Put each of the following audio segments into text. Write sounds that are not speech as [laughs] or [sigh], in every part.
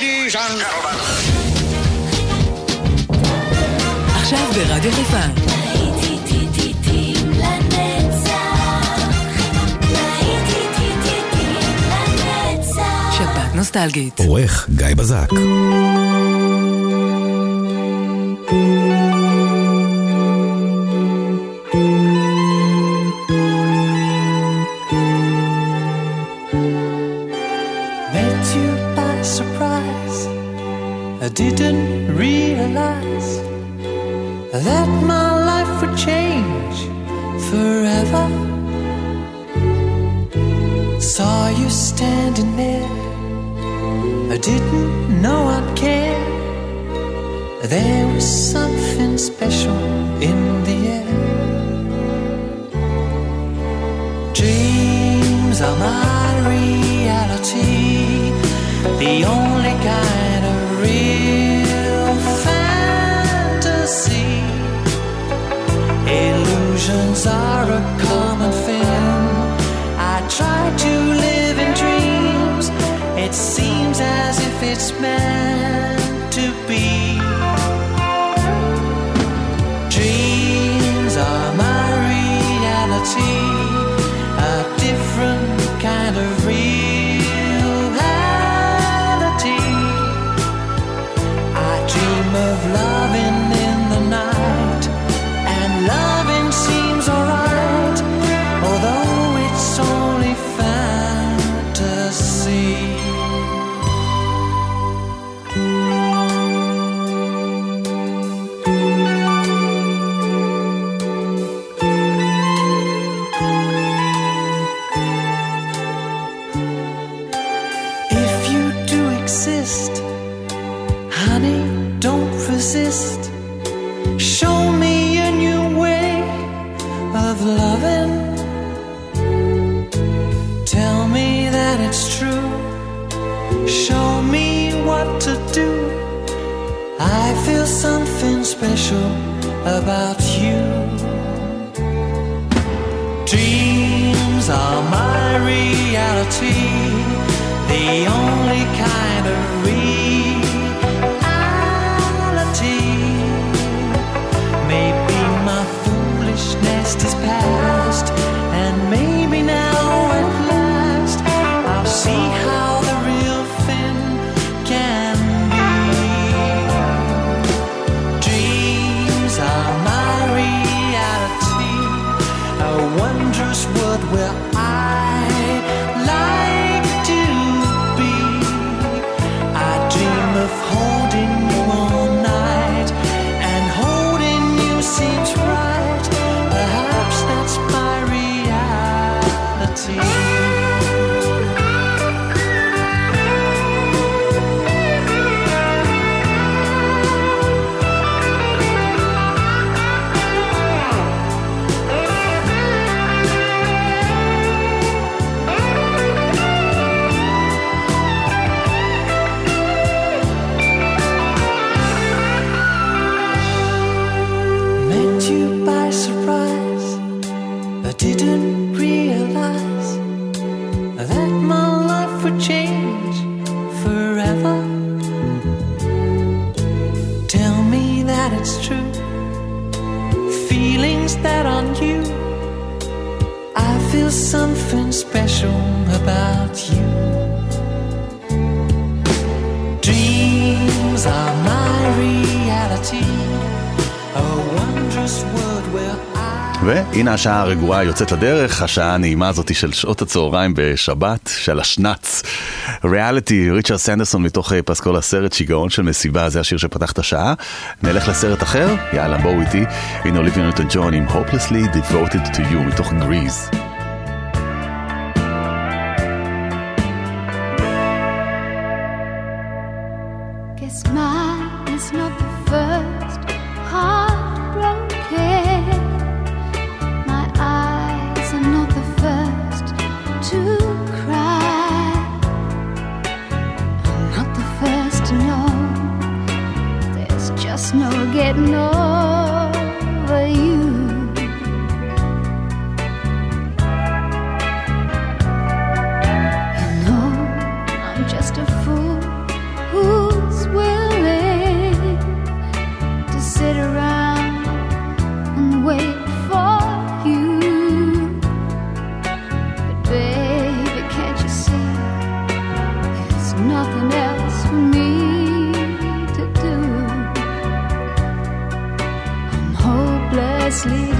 טדי ז'אן קרוון. עכשיו ברדיו חיפה. נוסטלגית. עורך גיא בזק. didn't know I'd care. There was something special in the air. Dreams are my reality, the only kind. השעה הרגועה יוצאת לדרך, השעה הנעימה הזאת של שעות הצהריים בשבת, של השנץ. ריאליטי, ריצ'רד סנדרסון מתוך אה, פסקול הסרט שיגעון של מסיבה, זה השיר שפתח את השעה. נלך לסרט אחר? יאללה, בואו איתי. הנה אוליביה נוטון ג'ון עם Hopelessly Devoted to You מתוך גריז. nothing else for me to do. I'm hopelessly.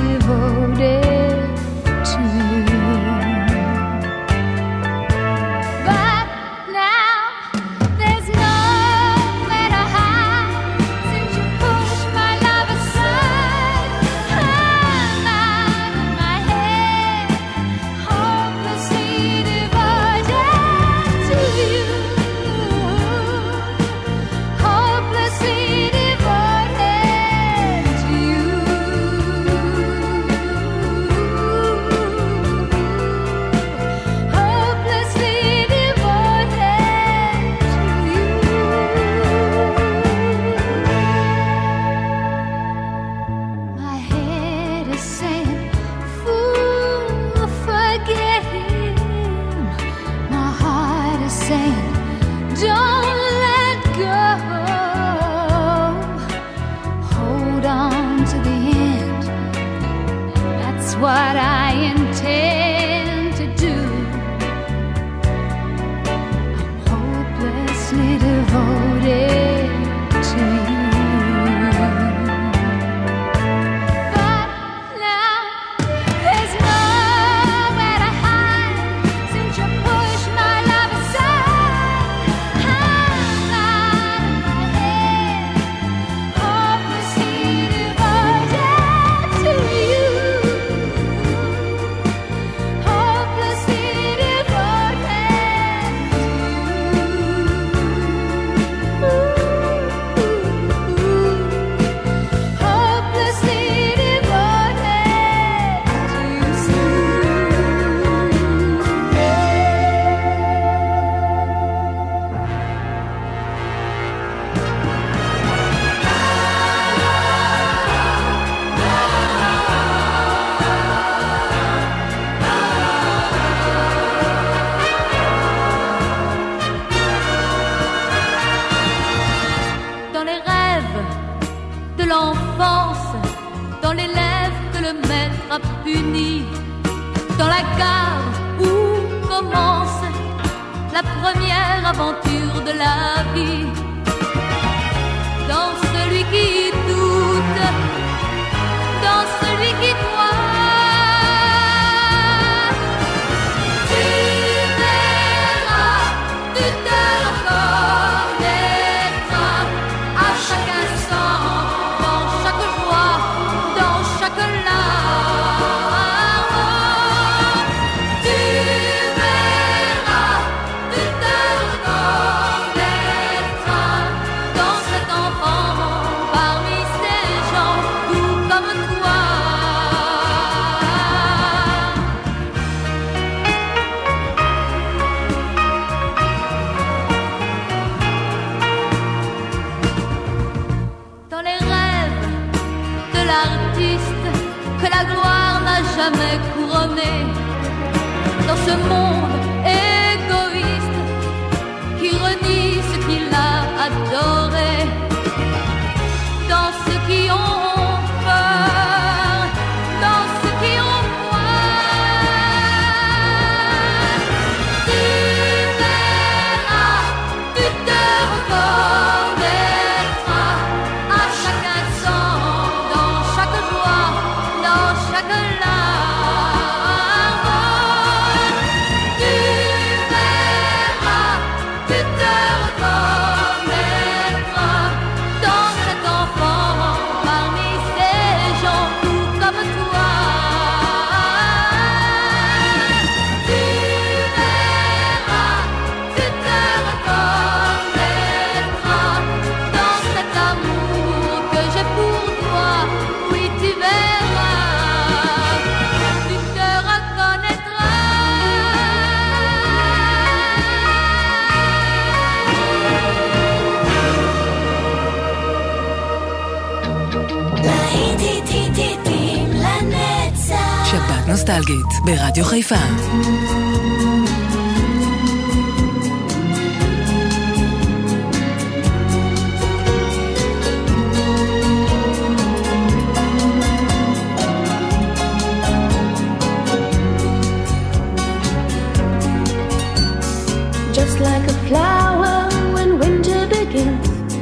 Just like a flower when winter begins,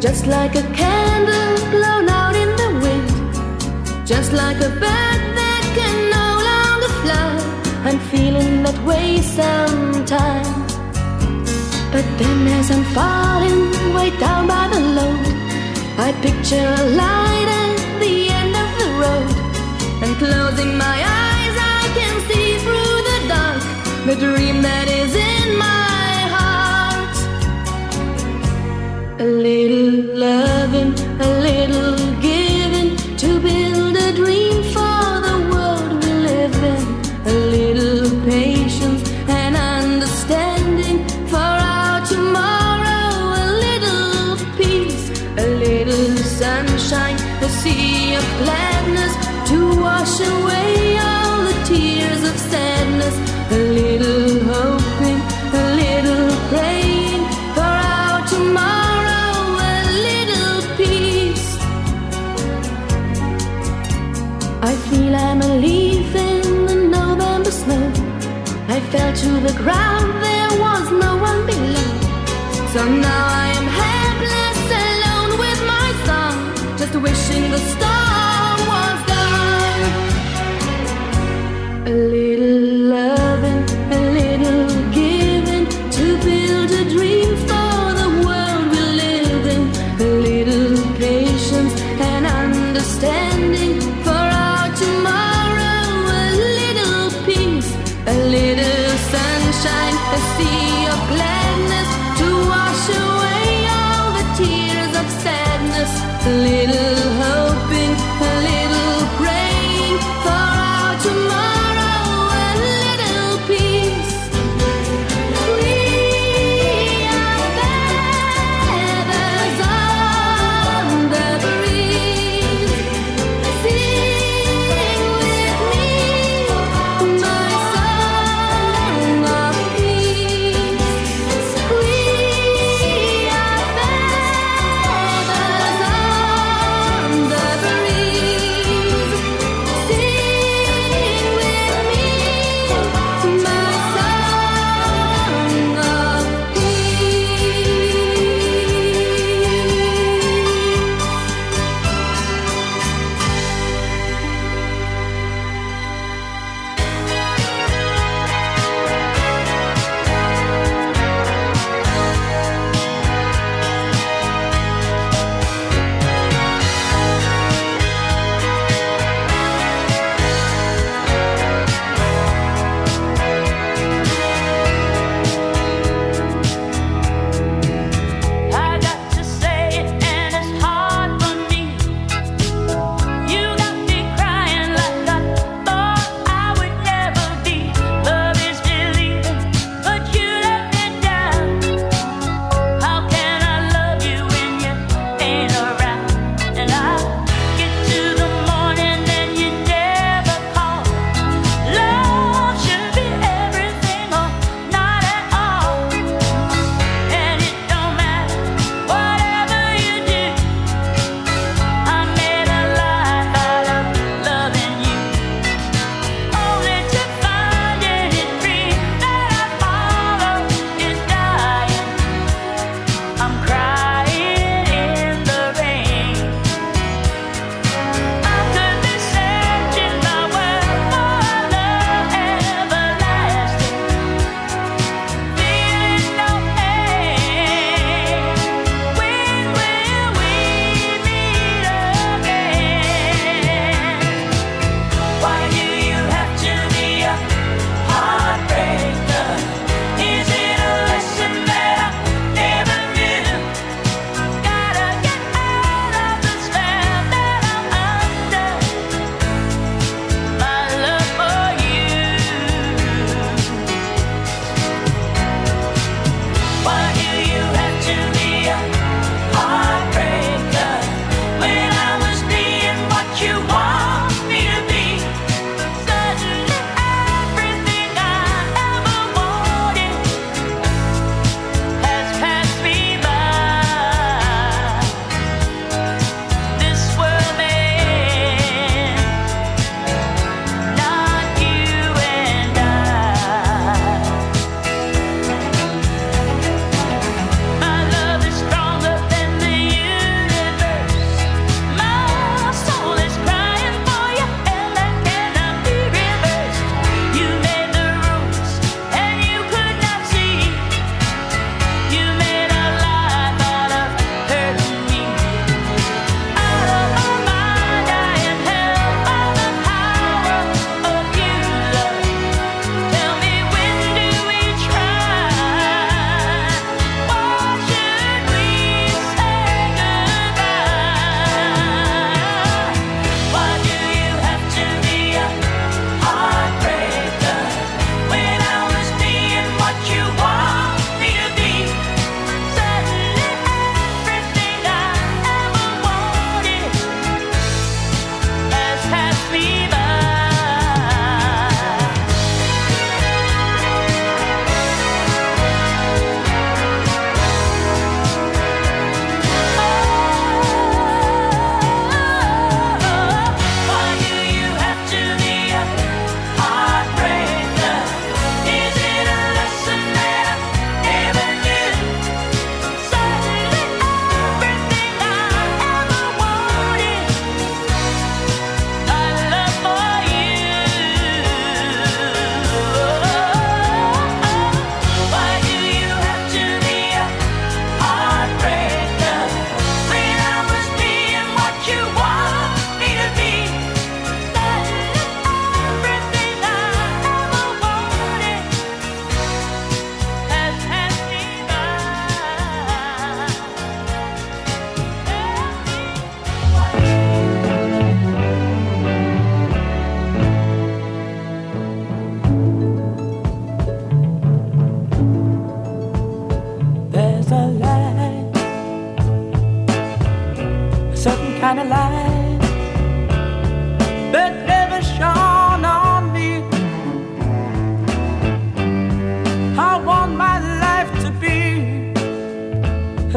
just like a candle blown out in the wind, just like a bird. Feeling that way sometimes. But then as I'm falling way down by the load, I picture a light at the end of the road. And closing my eyes, I can see through the dark the dream that is in my heart. A little loving, a little to the ground, there was no one below. So now I am helpless, alone with my song, just wishing the storm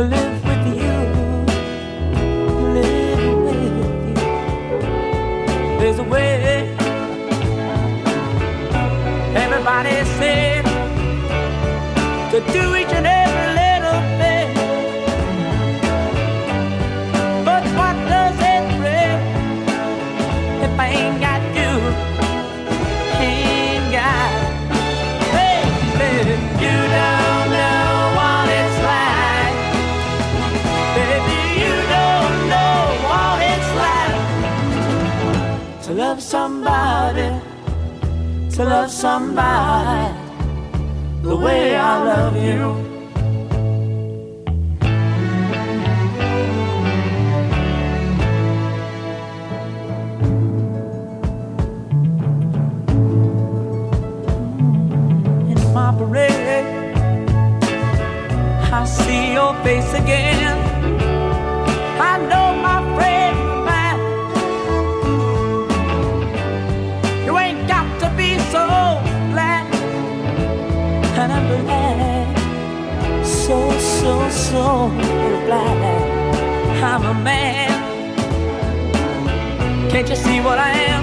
live with you, live with you. There's a way. Everybody said to do it. to love somebody the way I love you. I see your face again. soul in black. I'm a man. Can't you see what I am?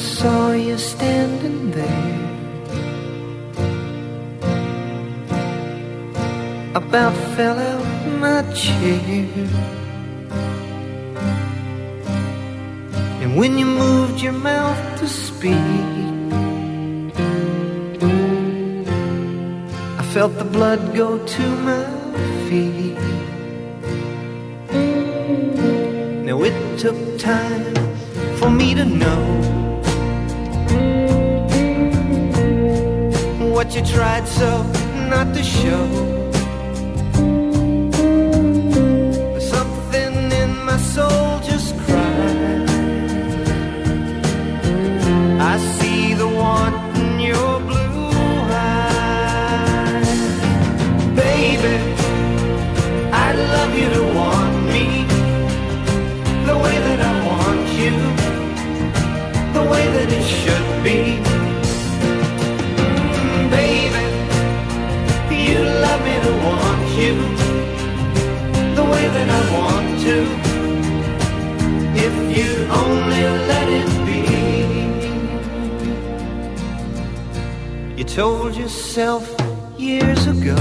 saw you standing there. About fell out my chair. And when you moved your mouth to speak, I felt the blood go to my feet. Now it took time for me to know. you tried so not to show. told yourself years ago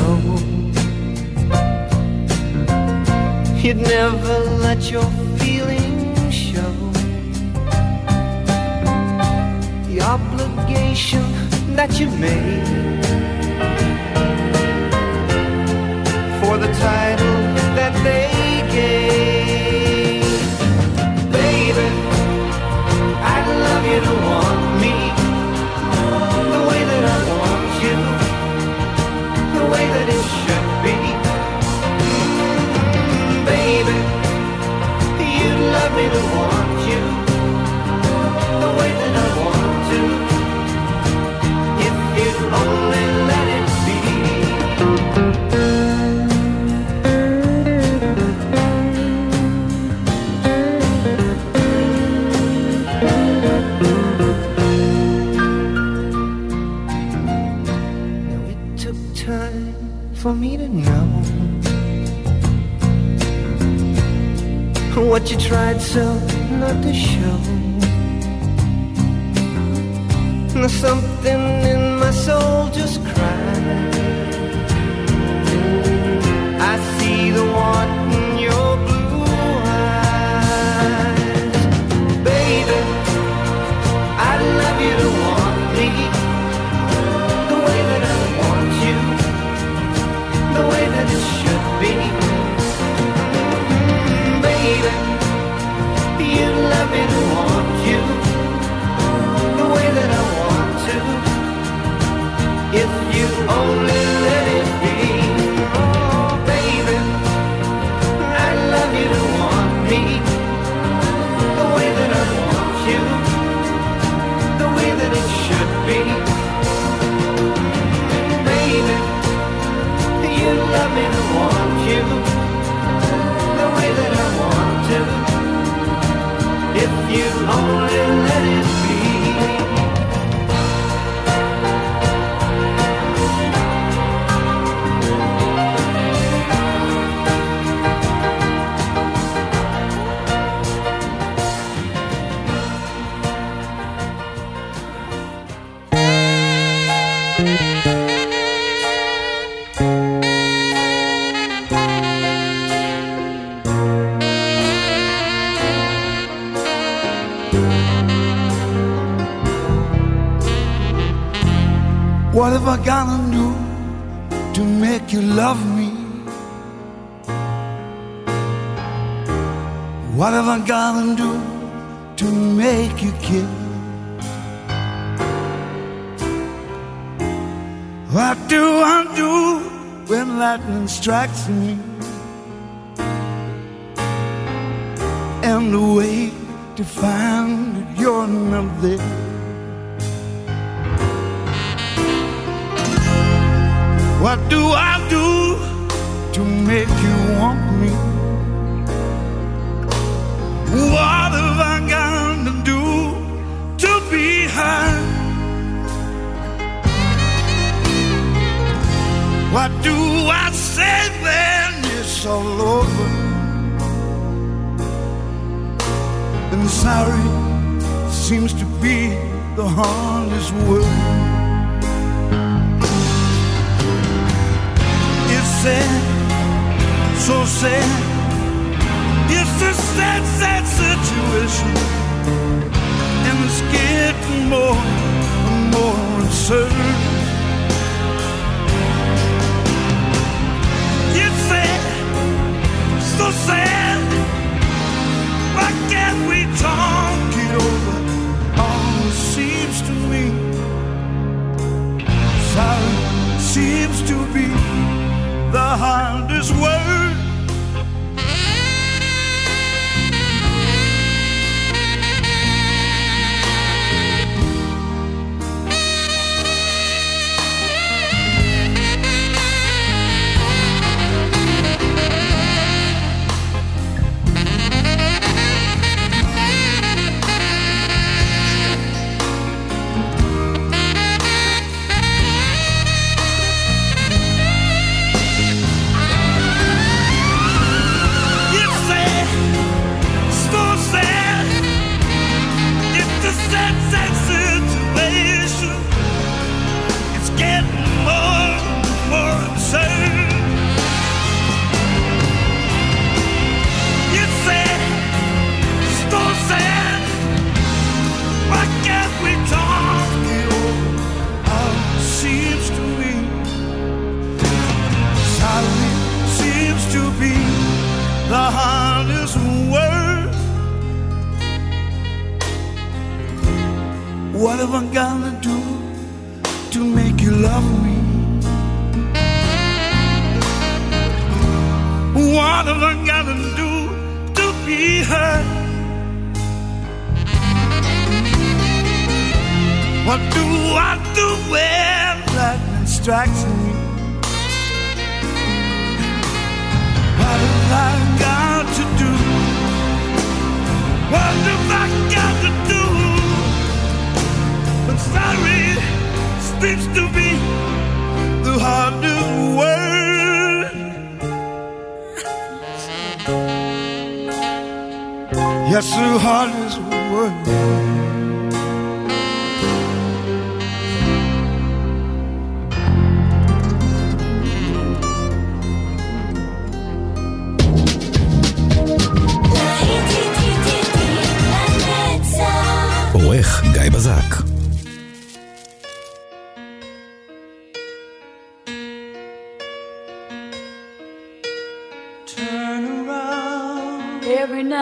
You'd never let your feelings show. The obligation that you made the show. be the one you. gonna do to make you care? What do I do when lightning strikes me? And the way to find that you're not there. Sad, so sad. It's a sad, sad situation, and it's getting more and more absurd. It's sad, so sad. Why can't we talk it over? All it seems to me, silence seems to be the hardest word. It's What have I gotta do to make you love me? What have I gotta do to be heard? What do I do when lightning strikes me? What have I got to do? What have I got sorry seems to be the hardest word. Yes, the hardest word. עורך גיא בזק.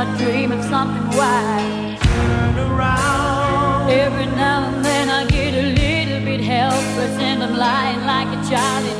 I dream of something wild. Turn around. Every now and then I get a little bit helpless and I'm lying like a child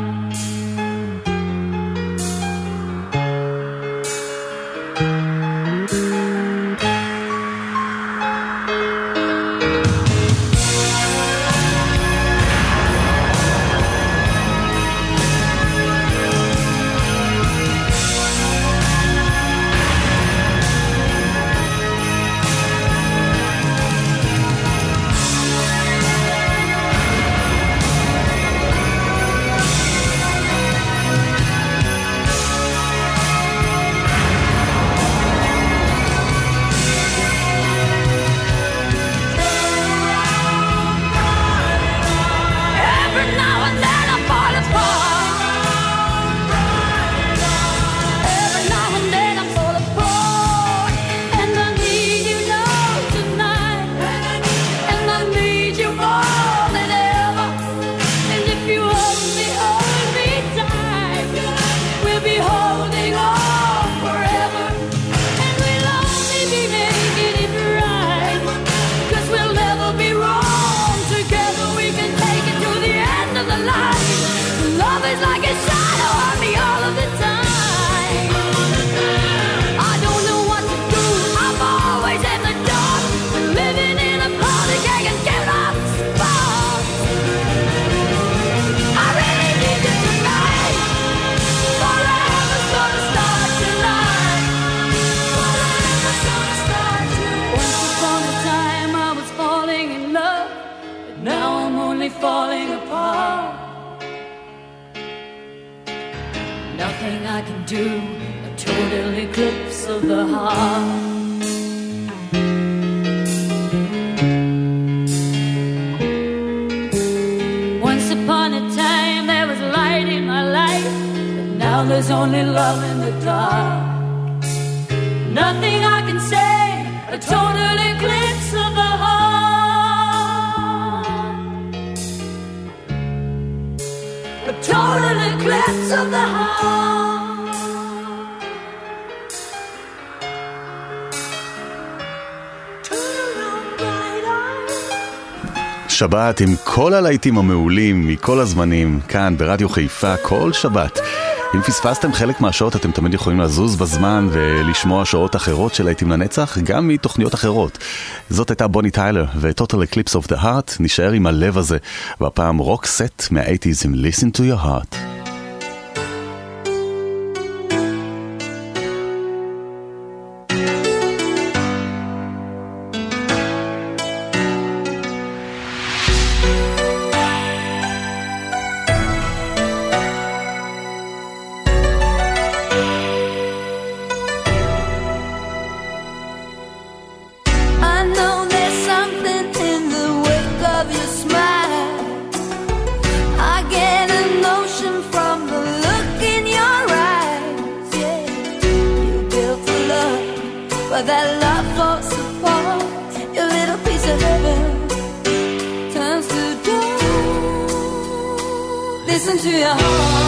do a total eclipse of the heart. שבת עם כל הלהיטים המעולים מכל הזמנים, כאן ברדיו חיפה, כל שבת. אם פספסתם חלק מהשעות, אתם תמיד יכולים לזוז בזמן ולשמוע שעות אחרות של להיטים לנצח, גם מתוכניות אחרות. זאת הייתה בוני טיילר ו-Total Eclipse of the Heart, נשאר עם הלב הזה, והפעם רוק סט מה-80's עם Listen to your heart. That love falls apart. Your little piece of heaven Turns to dust. Listen to your heart.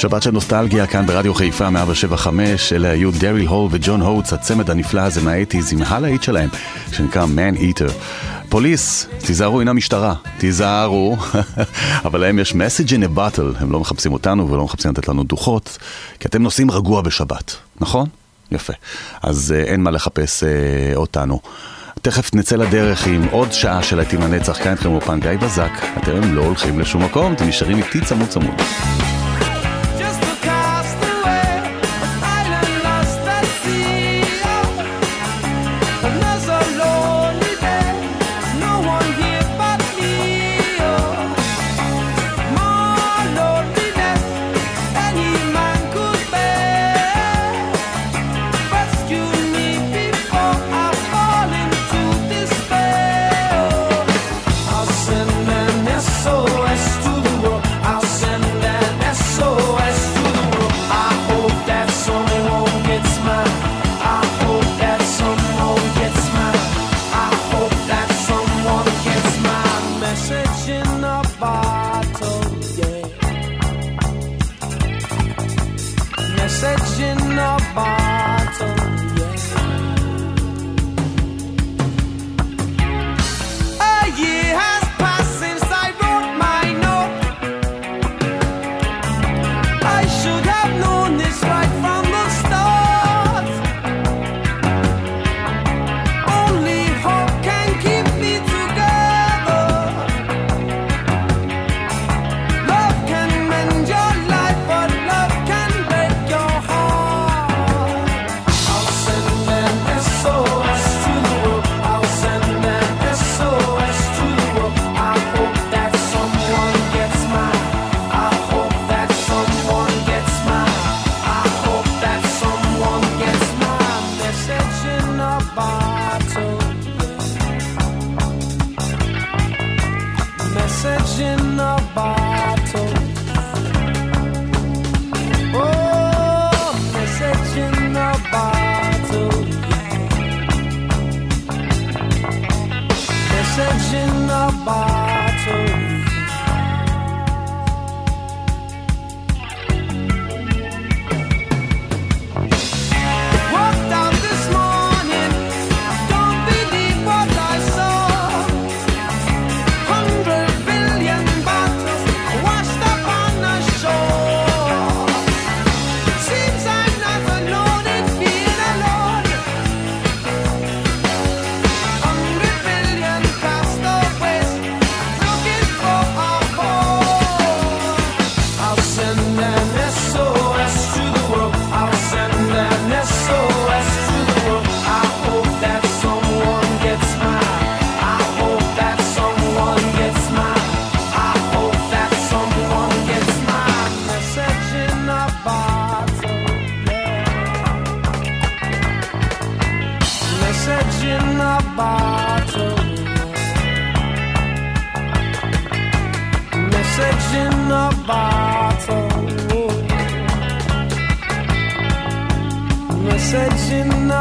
שבת של נוסטלגיה כאן ברדיו חיפה 175, אלה היו דריל הול וג'ון הוטס, הצמד הנפלא הזה מהאתיז עם הלהיט שלהם, שנקרא Man Eater. פוליס, תיזהרו, הנה המשטרה, תיזהרו, [laughs] אבל להם יש message in a bottle, הם לא מחפשים אותנו ולא מחפשים לתת לנו דוחות, כי אתם נוסעים רגוע בשבת, נכון? יפה. אז אה, אין מה לחפש אה, אותנו. תכף נצא לדרך עם עוד שעה של הייתי מנצח, כאן איתכם אופן גיא בזק, אתם לא הולכים לשום מקום, אתם נשארים איתי צמוד צמוד.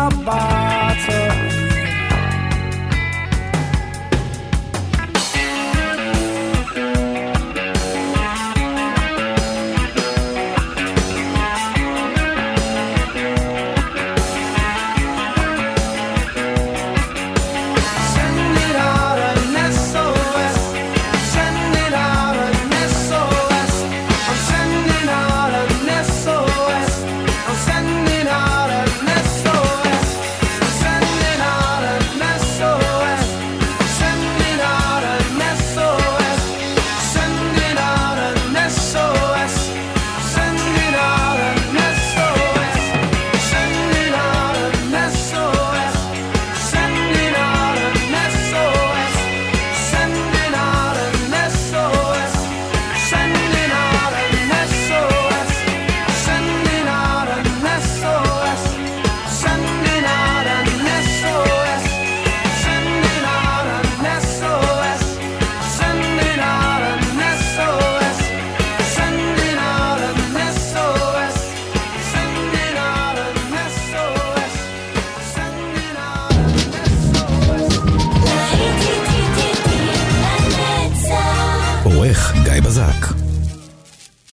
bye.